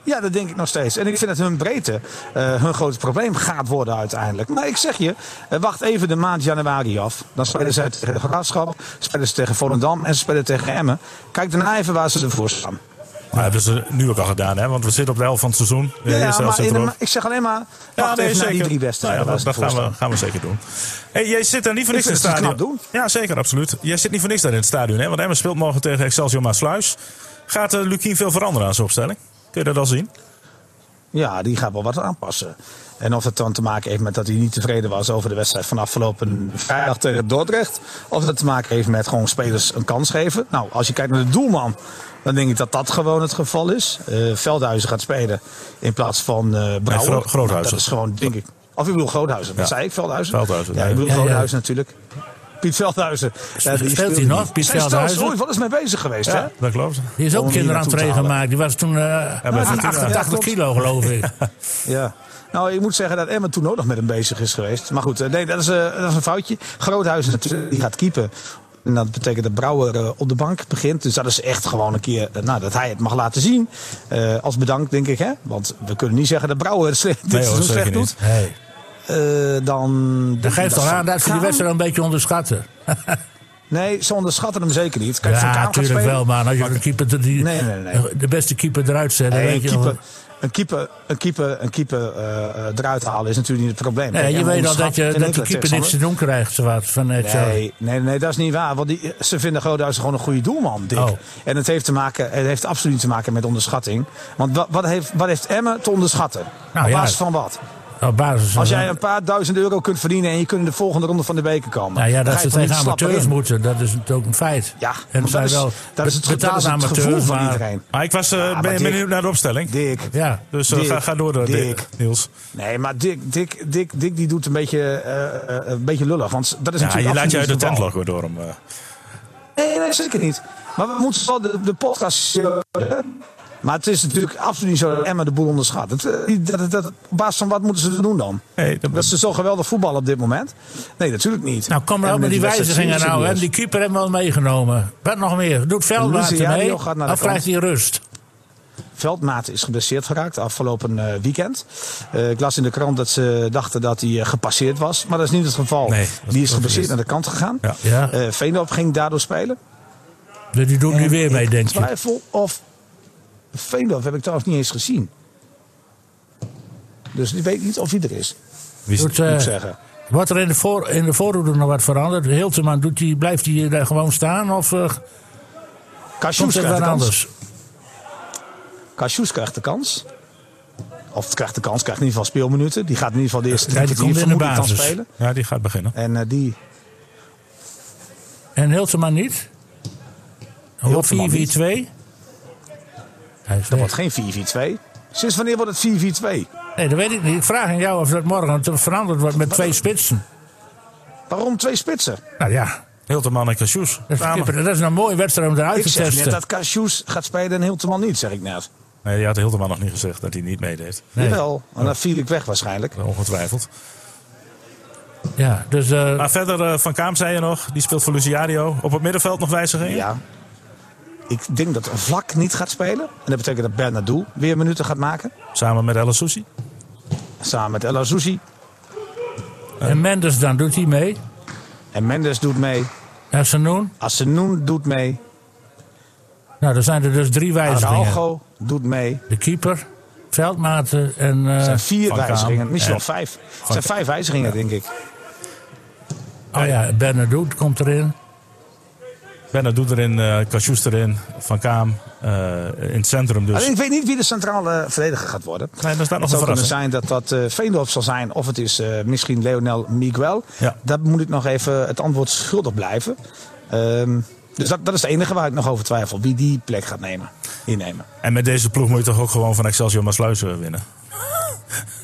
S3: Ja, dat denk ik nog steeds. En ik vind dat hun breedte eh, hun groot probleem gaat worden uiteindelijk. Maar ik zeg je, eh, wacht even de maand januari af. Dan spelen ze tegen de Graafschap, spelen ze tegen Volendam en ze spelen tegen Emmen. Kijk daarna even waar ze ervoor staan.
S1: Maar hebben ze nu ook al gedaan, hè? Want we zitten op de helft van het seizoen.
S3: Ja, maar de ik zeg alleen maar,
S1: Ja,
S3: wacht
S1: nee,
S3: even naar die drie
S1: Nou ja,
S3: waar
S1: dat dat gaan we, gaan we zeker doen. Hey, jij zit daar niet voor
S3: Ik
S1: niks in het stadion.
S3: doen.
S1: Ja, zeker, absoluut. Jij zit niet voor niks daar in het stadion, hè? Want Emmen speelt morgen tegen Excelsior Maasluis. Gaat uh, Lukien veel veranderen aan zijn opstelling? Kun je dat al zien?
S3: Ja, die gaat wel wat aanpassen. En of het dan te maken heeft met dat hij niet tevreden was over de wedstrijd van afgelopen vrijdag tegen Dordrecht. Of het te maken heeft met gewoon spelers een kans geven. Nou, als je kijkt naar de doelman, dan denk ik dat dat gewoon het geval is. Eh, Veldhuizen gaat spelen in plaats van eh Brouwer.
S1: Gro- Groothuizen.
S3: Dat is gewoon, denk ik. Of ik bedoel Groothuizen. Wat
S1: Ja.
S3: zei ik? Veldhuizen?
S1: Veldhuizen,
S3: Ja,
S1: nee.
S3: ik bedoel
S2: Ja, ja.
S3: Groothuizen natuurlijk. Piet Veldhuizen. Ja, die
S2: Speelt hij nog. Piet
S3: is
S2: Veldhuizen?
S3: trouwens ooit wel eens mee bezig geweest, hè?
S1: Dat klopt.
S2: Die is ook
S3: halen.
S2: gemaakt. Die was toen eh,
S1: bij
S2: aan
S1: Fortuna.
S2: 88
S3: Ja,
S2: kilo, geloof ik. [LAUGHS]
S3: Ja. Nou, ik moet zeggen dat Emmen toen ook nog met hem bezig is geweest. Maar goed, eh, nee, dat is, eh, dat is een foutje. Groothuizen natuurlijk, die gaat keepen. En dat betekent dat Brouwer eh, op de bank begint. Dus dat is echt gewoon een keer eh, nou, dat hij het mag laten zien. Eh, als bedankt, denk ik. Hè? Want we kunnen niet zeggen dat Brouwer het [LAUGHS] slecht, dit
S1: Nee hoor,
S3: slecht doet.
S1: niet.
S2: Nee.
S3: Eh, dan,
S2: Dat geeft toch aan dat ze die wedstrijd een beetje onderschatten. [LAUGHS]
S3: Nee, ze onderschatten hem zeker niet. Kijk,
S2: Ja, natuurlijk wel, maar als je de, keeper, er die,
S3: Nee, nee, nee.
S2: de beste keeper eruit zet, weet
S3: een
S2: je
S3: een keeper, een keeper, een keeper eh, eruit halen is natuurlijk niet het probleem.
S2: Nee,
S3: Kijk,
S2: je weet al dat, je, dat de keeper niks te doen krijgt, zowat, van.
S3: Nee, nee, nee, dat is niet waar. Want die, ze vinden Groothuizen gewoon een goede doelman, Dick.
S2: Oh.
S3: En het heeft, te maken, het heeft absoluut te maken met onderschatting. Want wat, wat, heeft, wat heeft Emmen te onderschatten?
S2: Nou,
S3: Op
S2: ja.
S3: basis van wat?
S2: Op basis
S3: Als jij een paar duizend euro kunt verdienen en je kunt in de volgende ronde van de beker komen.
S2: Nou ja, dat ze tegen amateurs
S3: in.
S2: moeten, dat is natuurlijk ook een feit.
S3: Ja,
S2: en
S3: dat is,
S2: wel
S3: dat is het, dat is het gevoel van
S2: maar
S3: iedereen.
S1: Maar ik was eh,
S3: maar
S1: ben,
S3: Dick-
S1: benieuwd naar de opstelling.
S3: Dick.
S2: ja.
S1: Dus eh,
S3: Dick,
S1: ga, ga door, Dick,
S3: Dick.
S1: Niels.
S3: Nee, maar Dick, Dick, Dick, Dick die doet een beetje, eh, een beetje lullig. Want dat is
S1: Ja,
S3: natuurlijk
S1: je laat je uit de tent lokken door hem. eh.
S3: Nee, nee, zeker niet. Maar we moeten wel de, de podcast. Maar het is natuurlijk absoluut niet zo dat Emma de boel onderschat. Het, eh, dat, dat, dat- op basis van wat moeten ze doen dan?
S1: Nee, dat-
S3: Dat ze zo geweldig voetballen op dit moment? Nee, natuurlijk niet.
S2: Nou, kom nou
S3: En
S2: met die wijzigingen nou. Hè? Die keeper hebben we al meegenomen. Wat nog meer? Doet Veldmaat mee? Of krijgt hij rust?
S3: Veldmaat is geblesseerd geraakt afgelopen eh, weekend. Eh, ik las in de krant dat ze dachten dat hij gepasseerd was. Maar dat is niet het geval.
S1: Nee,
S3: die is geblesseerd
S1: is-
S3: naar de kant gegaan.
S1: Ja.
S3: Ging daardoor spelen.
S2: Die doet nu
S3: En
S2: weer mee,
S3: ik
S2: denk je.
S3: twijfel of Veendorp heb ik trouwens niet eens gezien. Dus ik weet niet of hij er is,
S1: Wie
S3: moet
S2: eh,
S3: ik zeggen.
S2: Wordt er in de, voor, in de voorhoede nog wat veranderd? Hilteman, doet die, blijft hij daar gewoon staan? Of eh, komt
S3: Kasius
S2: er
S3: krijgt de
S2: anders?
S3: Kasius krijgt de kans. Of krijgt de kans, krijgt in ieder geval speelminuten. Die gaat in ieder geval de eerste
S2: Ja,
S3: drie
S2: die komt in de basis.
S3: spelen.
S1: Ja, die gaat beginnen.
S3: En eh, die,
S2: En Hilteman niet? Of
S3: Hilterman
S2: 4-4-2?
S3: Dat wordt geen 4-4-2. Sinds wanneer wordt het 4-4-2?
S2: Nee, dat weet ik niet. Ik vraag aan jou of dat morgen veranderd wordt met twee spitsen.
S3: Waarom twee spitsen?
S2: Nou ja,
S1: Hilterman en Cassius.
S2: dat dat is een mooie wedstrijd om eruit
S3: Ik
S2: te
S3: zeg net
S2: testen.
S3: dat Kasius gaat spelen en Hilterman niet, zeg ik net.
S1: Nee, die had Hilterman nog niet gezegd dat hij niet meedeed.
S2: Nee.
S3: Jawel, en dan viel ik weg waarschijnlijk.
S1: Ongetwijfeld.
S2: Ja, dus eh,
S1: Maar verder, eh, Van Kaam zei je nog. Die speelt voor Luciario. Op het middenveld nog wijzigingen?
S3: Ja. Ik denk dat Vlak niet gaat spelen. En dat betekent dat Bernardo weer minuten gaat maken.
S1: Samen met El Sousi.
S3: Samen met El Azouzi.
S2: en Mendes dan, doet hij mee?
S3: En Mendes doet mee.
S2: En Sanoen?
S3: Assenoen doet mee.
S2: Nou, er zijn er dus drie wijzigingen.
S3: Araujo doet mee.
S2: De keeper, Veldmaten en... eh,
S3: Er zijn vier
S1: Van Kaam.
S3: wijzigingen. Misschien
S1: En-
S3: wel vijf. Het zijn vijf wijzigingen, denk ik.
S2: oh ja, Bernardo komt erin.
S1: Bennett doet erin, eh Cassius erin, Van Kaam eh, in het centrum dus.
S3: Alleen ik weet niet wie de centrale verdediger gaat worden.
S1: Nee, daar staat nog
S3: Het zou kunnen zijn dat dat Veendorp zal zijn. Of het is misschien Leonel Miguel.
S1: Ja.
S3: Daar moet ik nog even het antwoord schuldig blijven. Ehm, dus dat, dat is het enige waar ik nog over twijfel. Wie die plek gaat nemen, innemen.
S1: En met deze ploeg moet je toch ook gewoon van Excelsior Maasluis eh, winnen. [LAUGHS]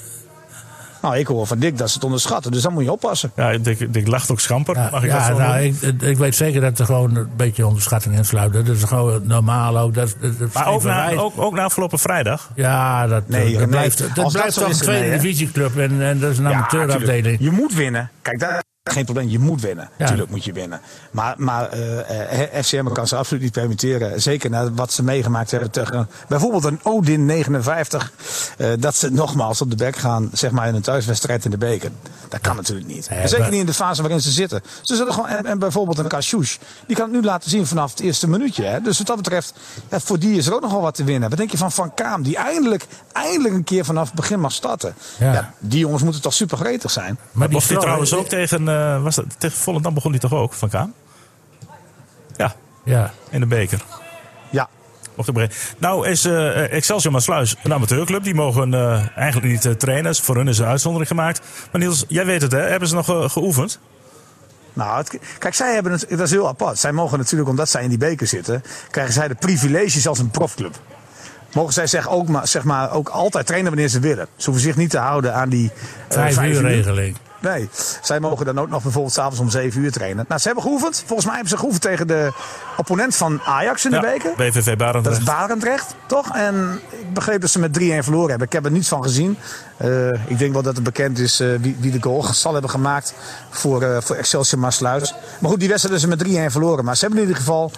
S3: Nou, ik hoor van Dick dat ze het onderschatten. Dus dan moet je oppassen.
S1: Ja, Dick, Dick lacht ook schamper.
S2: Ja,
S1: Mag ik
S2: ja,
S1: dat
S2: nou, ik, ik weet zeker dat er gewoon een beetje onderschatting in sluit. Dat is gewoon normaal ook. Dat, dat, dat
S1: Maar ook na, ook, ook na afgelopen vrijdag.
S2: Ja, dat,
S3: Nee,
S2: dat
S3: nee,
S2: blijft, dat
S3: dat
S2: blijft toch een tweede divisieclub. En, en dat is een amateurafdeling.
S3: Je moet winnen. Kijk, daar geen probleem. Je moet winnen.
S2: Ja.
S3: Tuurlijk moet je winnen. Maar, maar eh, eh, FCM kan ze absoluut niet permitteren. Zeker na wat ze meegemaakt hebben tegen bijvoorbeeld een Odin 59. eh, dat ze nogmaals op de bek gaan, zeg maar in een thuiswedstrijd in de beker. Dat kan natuurlijk niet. En zeker
S2: maar-
S3: niet in de fase waarin ze zitten. Ze zullen gewoon, en, en bijvoorbeeld een Kashouch. Die kan het nu laten zien vanaf het eerste minuutje. Hè? Dus wat dat betreft, ja, voor die is er ook nog wel wat te winnen. Wat denk je van Van Kaam? Die eindelijk, eindelijk een keer vanaf het begin mag starten.
S2: Ja.
S3: Ja, die jongens moeten toch super gretig zijn.
S2: Maar
S1: Mocht hij
S2: Flo-
S1: trouwens ook tegen, eh was dat, tegen Volendam begon hij toch ook, Van Kaam? Ja,
S2: Ja,
S1: in de beker.
S3: Ja,
S1: Mocht ik. Nou is eh, Excelsior Maasluis een amateurclub. Die mogen eh, eigenlijk niet trainen. Voor hun is een uitzondering gemaakt. Maar Niels, jij weet het hè? Hebben ze nog geoefend?
S3: Nou, het- kijk, zij hebben het, dat is heel apart. Zij mogen natuurlijk, omdat zij in die beker zitten, krijgen zij de privileges als een profclub. Mogen zij zeg ook, maar, zeg maar, ook altijd trainen wanneer ze willen. Ze hoeven zich niet te houden aan die eh,
S2: vijf uur regeling.
S3: Nee, zij mogen dan ook nog bijvoorbeeld s'avonds om 7 uur trainen. Nou, ze hebben geoefend. Volgens mij hebben ze geoefend tegen de opponent van Ajax in de beker.
S1: BVV
S3: Dat is
S1: Barendrecht.
S3: Barendrecht, toch? En ik begreep dat ze met 3-1 verloren hebben. Ik heb er niets van gezien. Eh, ik denk wel dat het bekend is eh, wie, wie de goal zal hebben gemaakt voor, eh, voor Excelsior Maasluis. Maar goed, die wedstrijd is met 3-1 verloren. Maar ze hebben in ieder geval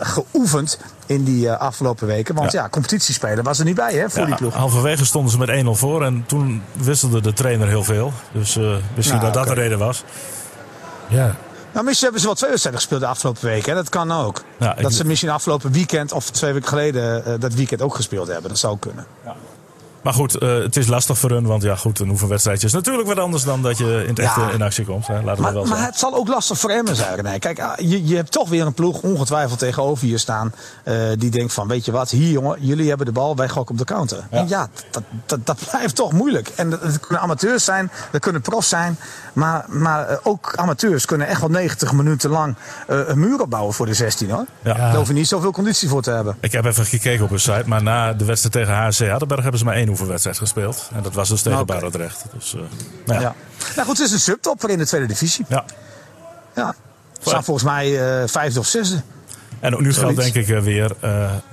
S3: geoefend in die afgelopen weken. Want
S1: Ja.
S3: ja, competitiespelen was er niet bij hè, voor die ploeg.
S1: halverwege stonden ze met 1-0 voor. En toen wisselde de trainer heel veel. Dus misschien
S3: Nou,
S1: dat dat de reden was.
S2: Ja.
S3: Nou, misschien hebben ze wel twee wedstrijden gespeeld de afgelopen weken. Hè? Dat kan ook.
S1: Ja,
S3: dat ze misschien afgelopen weekend of twee weken geleden eh, dat weekend ook gespeeld hebben. Dat zou kunnen.
S1: Maar goed, eh, het is lastig voor hun. Want ja, goed, een oefenwedstrijdje is natuurlijk wat anders dan dat je in het echt
S3: Ja.
S1: in actie komt. Hè? Laten we
S3: Maar,
S1: wel
S3: maar het zal ook lastig voor Emmen zijn. Kijk, ah, je, je hebt toch weer een ploeg ongetwijfeld tegenover je staan. eh, die denkt van, weet je wat, hier jongen, jullie hebben de bal, wij gokken op de counter. En ja, dat, dat, dat [LAUGHS] blijft toch moeilijk. En dat, kunnen amateurs zijn, dat kunnen profs zijn. Maar, maar eh, ook amateurs kunnen echt wel 90 minuten lang een muur opbouwen voor de 16 hoor.
S1: Ja.
S3: Daar hoef je niet zoveel conditie voor te hebben.
S1: Ik heb even gekeken op hun site. Maar na de wedstrijd tegen HC Hardenberg hebben ze maar één oefenwedstrijd gespeeld. En dat was dus tegen
S3: Oké.
S1: Barendrecht. Dus, eh, nou ja.
S3: Ja. Nou goed, het is een subtopper in de tweede divisie.
S1: ja.
S3: Ja. Staan volgens mij eh, vijfde of zesde.
S1: En ook nu geldt denk ik eh, weer,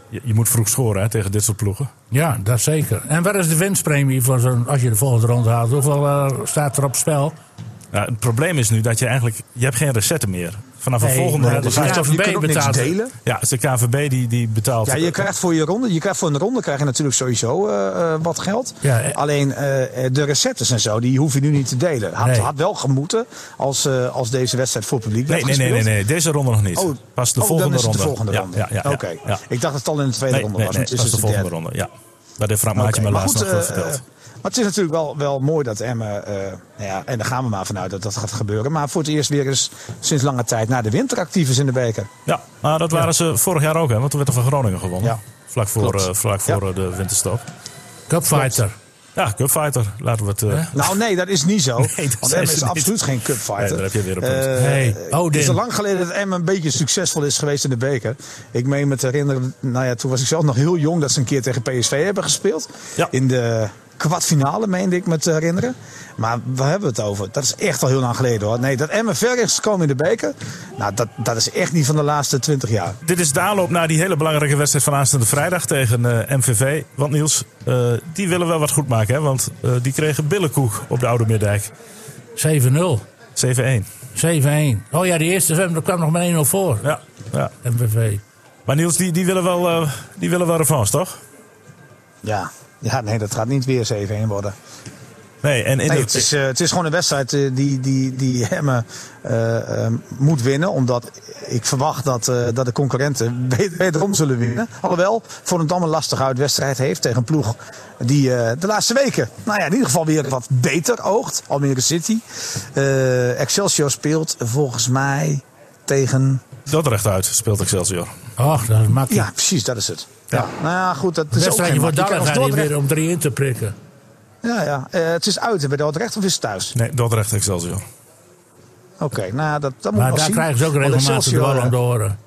S1: je, je moet vroeg scoren hè, tegen dit soort ploegen.
S2: Ja, dat zeker. En wat is de winstpremie voor zo'n, als je de volgende ronde haalt? Hoeveel staat er op spel?
S1: Nou, het probleem is nu dat je eigenlijk, je hebt geen recette meer. Vanaf
S2: Nee,
S1: volgende ronde.
S2: de
S3: niks
S2: betaalt-
S3: delen.
S1: Ja, is de KVB die, die betaalt.
S3: Ja, je krijgt voor je ronde, je krijgt voor een ronde krijg je natuurlijk sowieso eh, eh, wat geld.
S2: Ja, eh.
S3: Alleen eh, de recettes en zo, die hoef je nu niet te delen. Had,
S2: Nee.
S3: had wel gemoeten als, eh, als deze wedstrijd voor publiek
S1: Nee, nee, nee, nee, nee, deze ronde nog niet.
S3: Oh,
S1: Pas de
S3: oh,
S1: volgende
S3: dan is het
S1: ronde.
S3: de volgende ronde.
S1: Ja, ja, ja,
S3: Oké, ik dacht dat het al in de tweede ronde was.
S1: nee,
S3: dus
S1: pas de volgende ronde. Ja. Dat heeft Frank Maatje
S3: Oké,
S1: me laatst nog
S3: eh,
S1: verteld.
S3: Maar het is natuurlijk wel, wel mooi dat Emmen, eh, nou ja, en daar gaan we maar vanuit dat dat gaat gebeuren. Maar voor het eerst weer eens sinds lange tijd naar de winter actief is in de beker.
S1: Ja, maar dat waren ze vorig jaar ook, hè, want toen werd er van Groningen gewonnen.
S3: Ja.
S1: Vlak voor, eh, vlak voor
S3: Ja.
S1: eh, de winterstop.
S2: Cupfighter.
S1: Ja, Cupfighter. Laten we het... eh, [LAUGHS]
S3: Nou nee, dat is niet zo.
S1: dat
S3: want Emmen is
S1: niet.
S3: absoluut geen cupfighter.
S1: Nee, daar heb je weer een punt.
S2: Hey,
S3: Het is al lang geleden dat Emmen een beetje succesvol is geweest in de beker. Ik meen me te herinneren, nou ja, toen was ik zelf nog heel jong dat ze een keer tegen PSV hebben gespeeld.
S1: Ja.
S3: In de kwartfinale, meende ik me te herinneren. Maar waar hebben we het over? Dat is echt al heel lang geleden hoor. Nee, dat Emmen ver is gekomen in de beker. Nou, dat, dat is echt niet van de laatste twintig jaar.
S1: Dit is de aanloop naar die hele belangrijke wedstrijd van aanstaande vrijdag tegen eh, MVV. Want Niels, eh, die willen wel wat goed maken. Hè? Want eh, die kregen billenkoek op de Oude Middijk.
S2: 7-0.
S1: 7-1.
S2: 7-1. Oh ja, die eerste daar kwam nog maar 1-0 voor.
S1: Ja, ja.
S2: MVV.
S1: Maar Niels, die, die, willen wel, eh, die willen wel revanche, toch?
S3: Ja. Ja, nee, dat gaat niet weer 7-1 worden.
S1: Nee, en in
S3: Nee, het, is, eh, het is gewoon een wedstrijd eh, die, die, die Emmen eh, moet winnen. Omdat ik verwacht dat, dat de concurrenten [LAUGHS] wed- wederom zullen winnen. Alhoewel, voor een dan een lastige uitwedstrijd heeft tegen een ploeg die de laatste weken, nou ja, in ieder geval weer wat beter oogt. Almere City. Excelsior speelt volgens mij tegen.
S1: Dordrecht uit speelt Excelsior.
S2: Ach, dat is makkelijk.
S3: Ja, precies, dat is het. Ja. Nou ja, goed, dat is ook geen
S2: hier
S3: Dordrecht-
S2: weer om drie in te prikken.
S3: Ja, ja. Eh, het is uit bij Dordrecht of is het thuis?
S1: Nee, Dordrecht Excelsior.
S3: Oké, nou dat, dat moet
S2: Maar
S3: wel
S2: daar
S3: zien.
S2: krijgen ze ook regelmatig om de oren.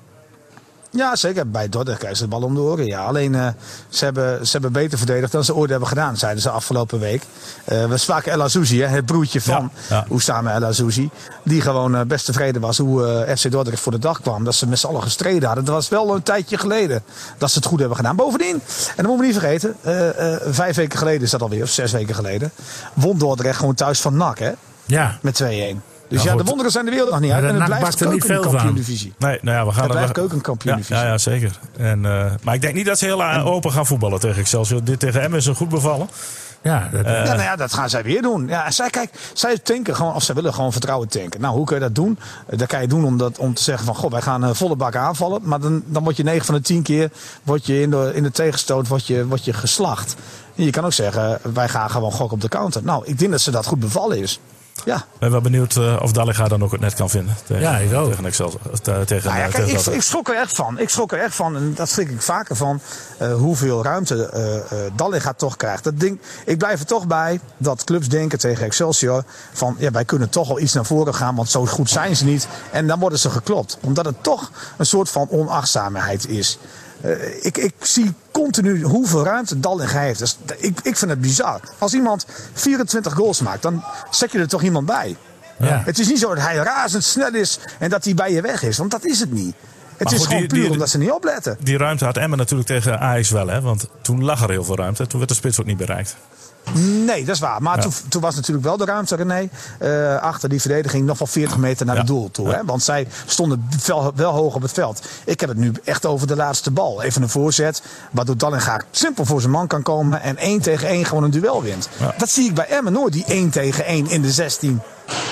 S3: Ja, zeker. Bij Dordrecht krijgen ze de bal om de oren. Ja. Alleen eh, ze, hebben, ze hebben beter verdedigd dan ze ooit hebben gedaan, zeiden ze afgelopen week. Eh, we spraken El Azouzi, hè, het broertje van
S1: Ja.
S3: Oussama El Azouzi. Die gewoon eh, best tevreden was hoe FC Dordrecht voor de dag kwam. Dat ze met z'n allen gestreden hadden. Dat was wel een tijdje geleden dat ze het goed hebben gedaan. Bovendien, en dat moeten we niet vergeten, vijf weken geleden is dat alweer, of zes weken geleden, won Dordrecht gewoon thuis van NAC, hè,
S2: Ja.
S3: met 2-1. Dus
S2: Ja,
S3: de wonderen zijn de wereld nog niet uit. En het blijft
S2: niet veel van.
S3: keukenkampioen-divisie.
S1: Nee, nou ja, we gaan
S3: Het blijft
S1: we-
S3: keukenkampioen
S1: Ja, ja, ja, zeker. En, eh, maar ik denk niet dat ze heel eh, open gaan voetballen tegen Excelsior. Dit tegen hem is een goed bevallen.
S2: Ja, dat,
S3: Ja, nou ja, dat gaan zij weer doen. Ja, zij, kijk, zij tanken gewoon, of zij willen gewoon vertrouwen tanken. Nou, hoe kun je dat doen? Eh, Dat kan je doen om, dat, om te zeggen van, goh, wij gaan eh, volle bak aanvallen. Maar dan, dan word je 9 van de 10 keer word je in, de, in de tegenstoot word je, word je geslacht. En je kan ook zeggen, wij gaan gewoon gokken op de counter. Nou, ik denk dat ze dat goed bevallen is. Ja,
S1: Ik ben wel benieuwd eh, of Dallinga dan ook het net kan vinden. Tegen,
S2: Ja, ik ook.
S1: Tegen tegen,
S3: Nou ja,
S1: eh,
S3: kijk,
S1: tegen
S3: ik, ik schrok er echt van. Ik schrok er echt van. En dat schrik ik vaker van. eh, hoeveel ruimte eh eh Dallinga toch krijgt. Dat ding, ik blijf er toch bij dat clubs denken tegen Excelsior. Van ja, wij kunnen toch wel iets naar voren gaan. Want zo goed zijn ze niet. En dan worden ze geklopt. Omdat het toch een soort van onachtzaamheid is. Eh, ik, ik zie continu hoeveel ruimte Dallinga heeft. Dus, ik, ik vind het bizar. Als iemand 24 goals maakt, dan zet je er toch iemand bij.
S2: ja.
S3: Het is niet zo dat hij razendsnel is en dat hij bij je weg is. Want dat is het niet. Het
S1: Maar
S3: is
S1: goed,
S3: gewoon
S1: die-
S3: puur
S1: die-
S3: omdat ze niet opletten.
S1: Die ruimte had Emmen natuurlijk tegen Ajax wel. Hè? Want toen lag er heel veel ruimte. Toen werd de spits ook niet bereikt.
S3: Nee, dat is waar. Maar
S1: Ja.
S3: toen, toen was natuurlijk wel de ruimte, René, eh, achter die verdediging nog wel 40 meter naar
S1: Ja.
S3: het doel toe. Hè? Want zij stonden wel, wel hoog op het veld. Ik heb het nu echt over de laatste bal. Even een voorzet, waardoor Dallinga simpel voor zijn man kan komen en 1 tegen 1 gewoon een duel wint. Dat zie ik bij Emmen nooit, die 1 tegen 1 in de 16.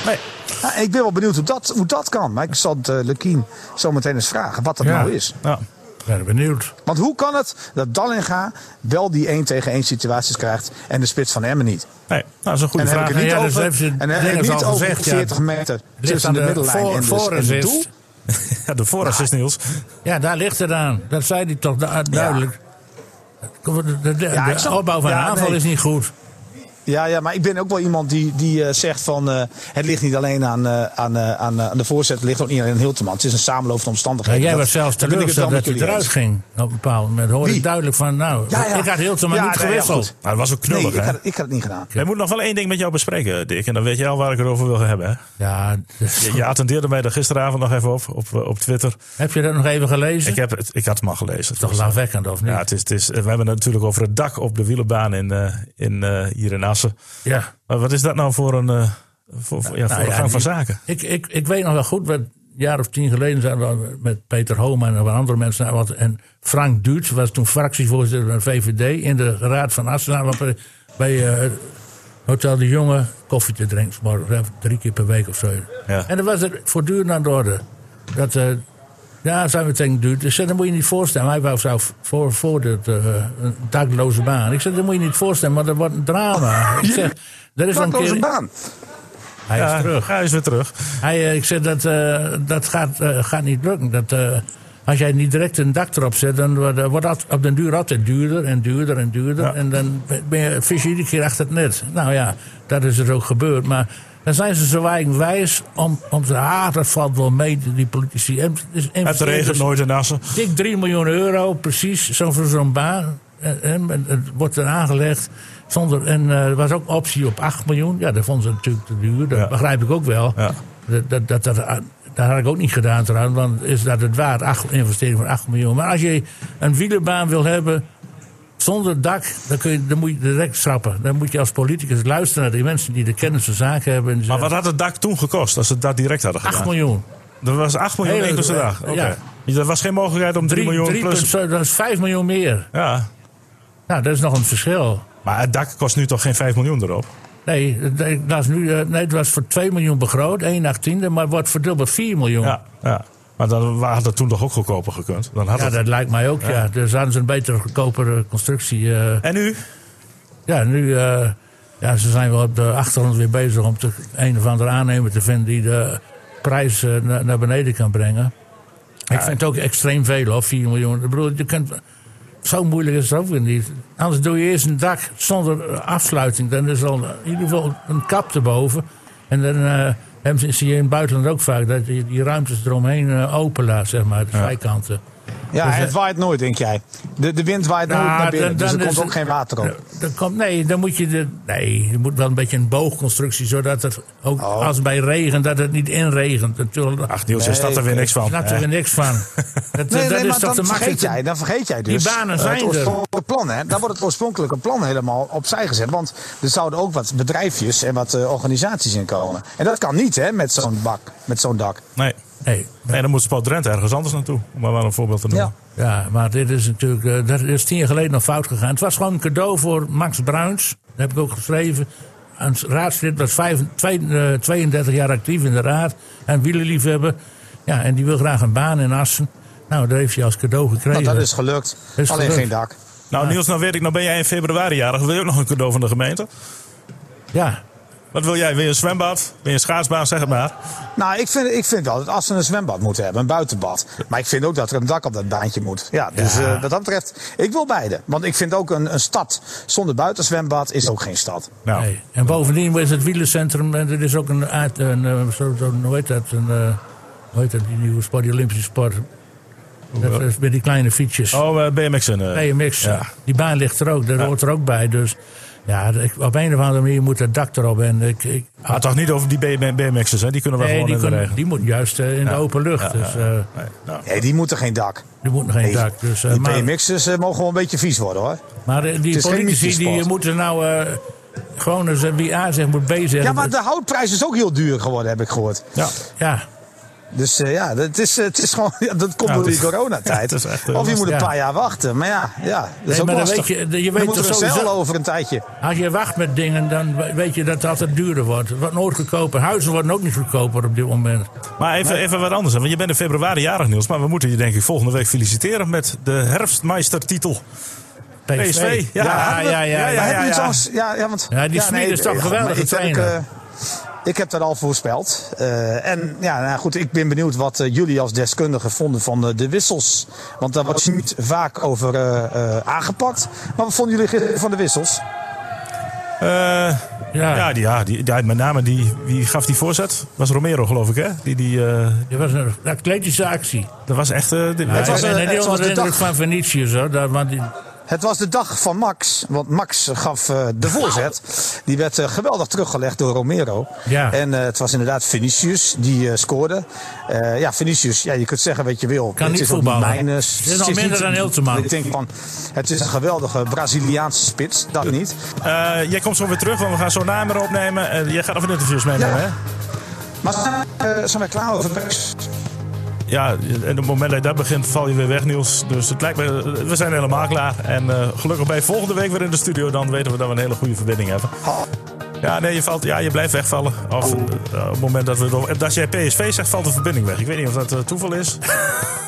S1: Nee.
S3: Ja, ik ben wel benieuwd hoe dat, hoe dat kan. Maar ik zal het uh, Lekien zo meteen eens vragen wat dat
S2: Ja.
S3: nou is.
S1: Ja.
S2: Ik ben benieuwd.
S3: Want hoe kan het dat Dallinga wel die 1 tegen 1 situaties krijgt en de spits van Emmen niet?
S1: Nee, nou, dat is een goede
S3: En dan heb
S1: vraag.
S3: ik het niet
S2: Ja, dus
S3: over,
S2: ze
S3: en heb ik niet
S2: al
S3: over
S2: gezegd, ja.
S3: 40 meter tussen
S2: aan
S3: de middellijn
S2: voor-
S3: en, dus, en het
S2: voorassist.
S3: doel. [LAUGHS]
S1: Ja, de voorassist, Niels.
S2: Ja, daar ligt het aan. Dat zei hij toch du- duidelijk. De, de, de- de opbouw van een aanval
S3: nee.
S2: is niet goed.
S3: Ja, ja, maar ik ben ook wel iemand die, die eh, zegt van eh, het ligt niet alleen aan, eh, aan, eh, aan, aan de voorzet, het ligt ook niet alleen aan Hilteman. Het is een samenloop van
S2: Ja,
S3: omstandigheden.
S2: jij
S3: Dat-
S2: was zelfs
S3: daar ik
S2: teleurgesteld dat hij eruit ging. Op een bepaald moment hoorde
S3: Wie?
S2: ik duidelijk van, nou,
S3: Ja, ja.
S2: ik had Hilterman
S3: Ja,
S2: niet
S3: nee, ja,
S2: gewisseld.
S1: Nou, dat was ook
S3: Nee,
S1: knullig,
S3: ik
S1: hè?
S3: had, ik had het niet gedaan.
S1: Ik moet nog wel één ding met jou bespreken, Dick. En dan weet jij al waar ik het over wil hebben. Hè?
S2: ja, dus-
S1: Je, je attendeerde mij er gisteravond nog even op, op, op Twitter.
S2: heb je dat nog even gelezen?
S1: Ik, heb het, ik had het maar gelezen. Het
S2: toch lafwekkend, of niet?
S1: ja, het is, het is, we hebben het natuurlijk over het dak op de wielerbaan in, eh, in, eh, hier in
S2: Ja.
S1: Maar wat is dat nou voor een, eh, voor, ja, voor
S2: Nou
S1: een
S2: ja,
S1: gang van zaken?
S2: Ik, ik, ik weet nog wel goed, een jaar of tien geleden zijn we met Peter Homa en wat andere mensen. Wat, en Frank Duits was toen fractievoorzitter van de VVD in de Raad van Assen. Nou, wat bij bij eh, Hotel de Jonge koffie te drinken, eh, drie keer per week of zo.
S1: Ja.
S2: En dan was er voortdurend aan de orde. Dat, eh, ja, zijn we tegen Duits. Ik zei, dat moet je niet voorstellen. Hij wou zou voor, voor dit, eh, een dakloze baan. Ik zei, dat moet je niet voorstellen, maar dat wordt een drama. Ik zeg, er is al een
S3: Dakloze
S2: keer...
S3: baan.
S2: Hij is terug.
S1: Hij is weer terug.
S2: Hij, eh, ik zei, dat, eh, dat gaat, eh, gaat niet lukken. Dat, eh, als jij niet direct een dak erop zet, dan wordt het op den duur altijd duurder en duurder en duurder.
S1: Ja.
S2: En dan ben je, vis je iedere keer achter het net. Nou ja, dat is er ook gebeurd. Maar dan zijn ze zo eigenwijs om, om te ah, dat valt wel mee, die politici. En, dus
S1: Het regent nooit in Assen.
S2: dik 3 miljoen euro, precies, zo voor zo'n baan. En, en, en het wordt er aangelegd. Zonder, en eh, er was ook optie op 8 miljoen. Ja, dat vonden ze natuurlijk te duur. Dat
S1: Ja.
S2: begrijp ik ook wel.
S1: Ja.
S2: Dat, dat, dat, dat, dat had ik ook niet gedaan trouwens, want is dat het waard? Acht, investering van 8 miljoen. Maar als je een wielerbaan wil hebben zonder dak, dan, kun je, dan moet je direct schrappen. Dan moet je als politicus luisteren naar die mensen die de kennis van zaken hebben.
S1: Maar wat had het dak toen gekost als ze dat direct hadden gedaan?
S2: 8 miljoen.
S1: Dat was 8 miljoen
S2: Hele-
S1: inclusief dag. Oké.
S2: ja.
S1: Dus Er was geen mogelijkheid om 3
S2: Drie-
S1: miljoen
S2: drie
S1: plus.
S2: punt zo- dat is 5 miljoen meer.
S1: Ja.
S2: Nou, dat is nog een verschil.
S1: Maar het dak kost nu toch geen 5 miljoen erop?
S2: Nee, het- dat is nu, eh, nee, het was voor 2 miljoen begroot, 1 achttiende, maar wordt bij 4 miljoen.
S1: Ja. ja. Maar dan had het toen toch ook goedkoper gekund? Dan had
S2: Ja,
S1: het...
S2: dat lijkt mij ook, ja. Dus hadden ze een betere, goedkopere constructie. eh.
S1: En nu?
S2: ja, nu eh, ja, ze zijn wel op de achtergrond weer bezig om te, een of andere aannemer te vinden die de prijs eh, na- naar beneden kan brengen. Ik vind het ook extreem veel, hoor, 4 miljoen. Ik bedoel, je kunt, zo moeilijk is het ook weer niet. Anders doe je eerst een dak zonder afsluiting. Dan is er al in ieder geval een kap erboven. En dan ze, zie je in het buitenland ook vaak dat je die ruimtes eromheen eh, open laat, zeg maar, de zijkanten.
S3: Ja,
S2: Dus,
S3: het
S2: eh,
S3: waait nooit, denk jij. De, de wind waait nooit
S2: Nou,
S3: naar binnen,
S2: dan-
S3: dus er komt ook geen water op.
S2: Dan komt, nee, dan moet je de. Nee, je moet wel een beetje een boogconstructie, zodat het ook
S3: Oh.
S2: als bij regen, dat het niet inregent. Natuurlijk.
S1: Ach Niels,
S3: Nee,
S1: staat er weer niks van.
S2: snap er weer niks van. [LAUGHS] Dat,
S3: Nee,
S2: dat
S3: nee,
S2: is toch te makkelijk.
S3: jij, dan vergeet jij dus
S2: banen
S3: eh,
S2: zijn
S3: het
S2: er.
S3: oorspronkelijke plan. Hè? Dan wordt het oorspronkelijke plan helemaal opzij gezet. Want er zouden ook wat bedrijfjes en wat eh, organisaties in komen. En dat kan niet hè, met zo'n bak, met zo'n dak.
S1: Nee.
S2: Nee,
S1: nee, dan moet Sport Drenthe ergens anders naartoe. Om maar maar een voorbeeld te noemen.
S2: ja, maar dit is natuurlijk. eh, dat is tien jaar geleden nog fout gegaan. Het was gewoon een cadeau voor Max Bruins. Dat heb ik ook geschreven. Een raadslid was vijf, twee, eh, 32 jaar actief in de raad. En wielerliefhebber. Ja, en die wil graag een baan in Assen. Nou, dat heeft hij als cadeau gekregen.
S3: Nou, dat is gelukt.
S2: Is
S3: Alleen
S2: gelukt.
S3: geen dak.
S1: Nou Niels, nou weet ik, nou ben jij in februari jarig. Wil je ook nog een cadeau van de gemeente?
S2: Ja,
S1: Wat wil jij? Wil je een zwembad? Wil je een schaatsbaan? Zeg het maar.
S3: Nou, ik vind, ik vind wel dat als ze een zwembad moeten hebben, een buitenbad. Maar ik vind ook dat er een dak op dat baantje moet. Ja, dus
S2: Ja.
S3: eh, wat dat betreft, ik wil beide. Want ik vind ook een, een stad zonder buitenzwembad is ook geen stad.
S1: Nou,
S2: Nee. En bovendien is het wielencentrum, en er is ook een, uit, een, eh, zo, zo, hoe heet dat, een, eh, hoe heet dat, die nieuwe sport, die Olympische sport. Dat is met die kleine fietsjes.
S1: Oh, eh, BMX'en. eh.
S2: BMX,
S1: Ja.
S2: die baan ligt er ook, dat hoort er ook bij. Dus ja, ik, op een of andere manier moet het dak erop. En ik, ik,
S1: Maar toch niet over die BMX'ers, hè? Die kunnen we
S2: nee,
S1: gewoon
S2: die,
S1: in de
S2: kunnen,
S1: regen.
S2: die moet juist eh, in de open lucht.
S1: Ja,
S2: dus
S1: ja,
S2: eh,
S1: Nee, nou.
S3: Nee, die moeten geen dak.
S2: die moet nog geen
S3: Nee,
S2: dak. Dus, eh,
S3: die
S2: maar
S3: BMX'ers mogen wel een beetje vies worden hoor.
S2: maar die politici die moeten nou eh, gewoon eens wie A zegt moet B zeggen.
S3: Ja, maar de houtprijs is ook heel duur geworden, heb ik gehoord.
S1: Ja.
S2: Ja,
S3: Dus eh, ja, het is, het is gewoon, ja, dat komt door
S1: het
S3: die coronatijd. [LAUGHS]
S1: het is echt, eh,
S3: of je moet een paar jaar wachten. Maar ja, ja dat is
S2: Nee,
S3: ook
S2: maar dan
S3: lastig.
S2: weet je- weet
S3: we
S2: sowieso-
S3: zelf over een tijdje.
S2: Als je wacht met dingen, dan weet je dat het altijd duurder wordt. Het wordt nooit goedkoper. Huizen worden ook niet goedkoper op dit moment.
S1: Maar even, even wat anders. Want je bent in februari jarig, Niels. Maar we moeten je denk ik volgende week feliciteren met de herfstmeistertitel. PSV. Ja,
S2: Ja, ja, ja. die Smit is toch
S3: ja, maar ik, eh, ik heb dat al voorspeld. Eh, en ja, nou goed, ik ben benieuwd wat eh, jullie als deskundigen vonden van eh, de wissels. Want daar wordt niet vaak over eh, eh, aangepakt. Maar wat vonden jullie gisteren van de wissels?
S1: Eh,
S2: Ja.
S1: ja, die, ja die, met name die, wie gaf die voorzet? Was Romero, geloof ik, hè? Die, die, eh,
S2: Dat was een atletische actie.
S1: dat was echt...
S3: was,
S2: net
S3: het
S2: heel
S3: was
S2: onder
S3: de
S2: de indruk
S3: dag-
S2: van Venetius hoor. Dat, want die,
S3: Het was de dag van Max. Want Max gaf eh, de voorzet. Die werd eh, geweldig teruggelegd door Romero.
S2: Ja.
S3: En eh, het was inderdaad Vinicius die scoorde. Ja, Vinicius, ja, je kunt zeggen wat je wil.
S2: Kan
S3: het
S2: niet
S3: is
S2: voetballen. Het is nog minder dan Hilterman.
S3: Ik denk van, het is een geweldige Braziliaanse spits. Dat niet.
S1: Jij komt zo weer terug, want we gaan zo namen opnemen. En jij gaat even interviews meenemen,
S3: Ja.
S1: hè?
S3: Maar zijn, zijn wij klaar over Max?
S1: Ja, en op het moment dat je dat begint, val je weer weg, Niels. Dus het lijkt we zijn helemaal klaar. En eh, gelukkig je volgende week weer in de studio. Dan weten we dat we een hele goede verbinding hebben. Ja, nee, je, valt, ja, je blijft wegvallen. Of eh, op het moment dat, we, dat jij PSV zegt, valt de verbinding weg. Ik weet niet of dat eh, toeval is. [LAUGHS]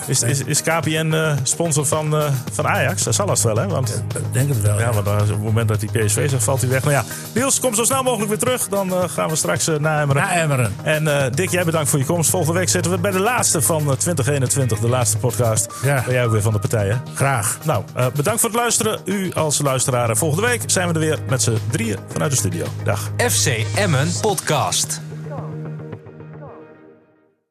S1: Is, is, is KPN eh, sponsor van, eh, van Ajax? Dat zal het wel, hè? Want,
S2: ik denk het wel.
S1: ja, want op het moment dat hij PSV zegt, valt hij weg. Nou ja, Niels, kom zo snel mogelijk weer terug. Dan eh, gaan we straks uh, naar Emmeren.
S2: Na Emmeren.
S1: En eh, Dick, jij bedankt voor je komst. Volgende week zitten we bij de laatste van eh, 2021, de laatste podcast.
S2: Ja.
S1: Ben jij ook weer van de partijen.
S2: Graag.
S1: Nou, eh, bedankt voor het luisteren. U als luisteraar. En Volgende week zijn we er weer met z'n drieën vanuit de studio. Dag.
S4: FC Emmen Podcast.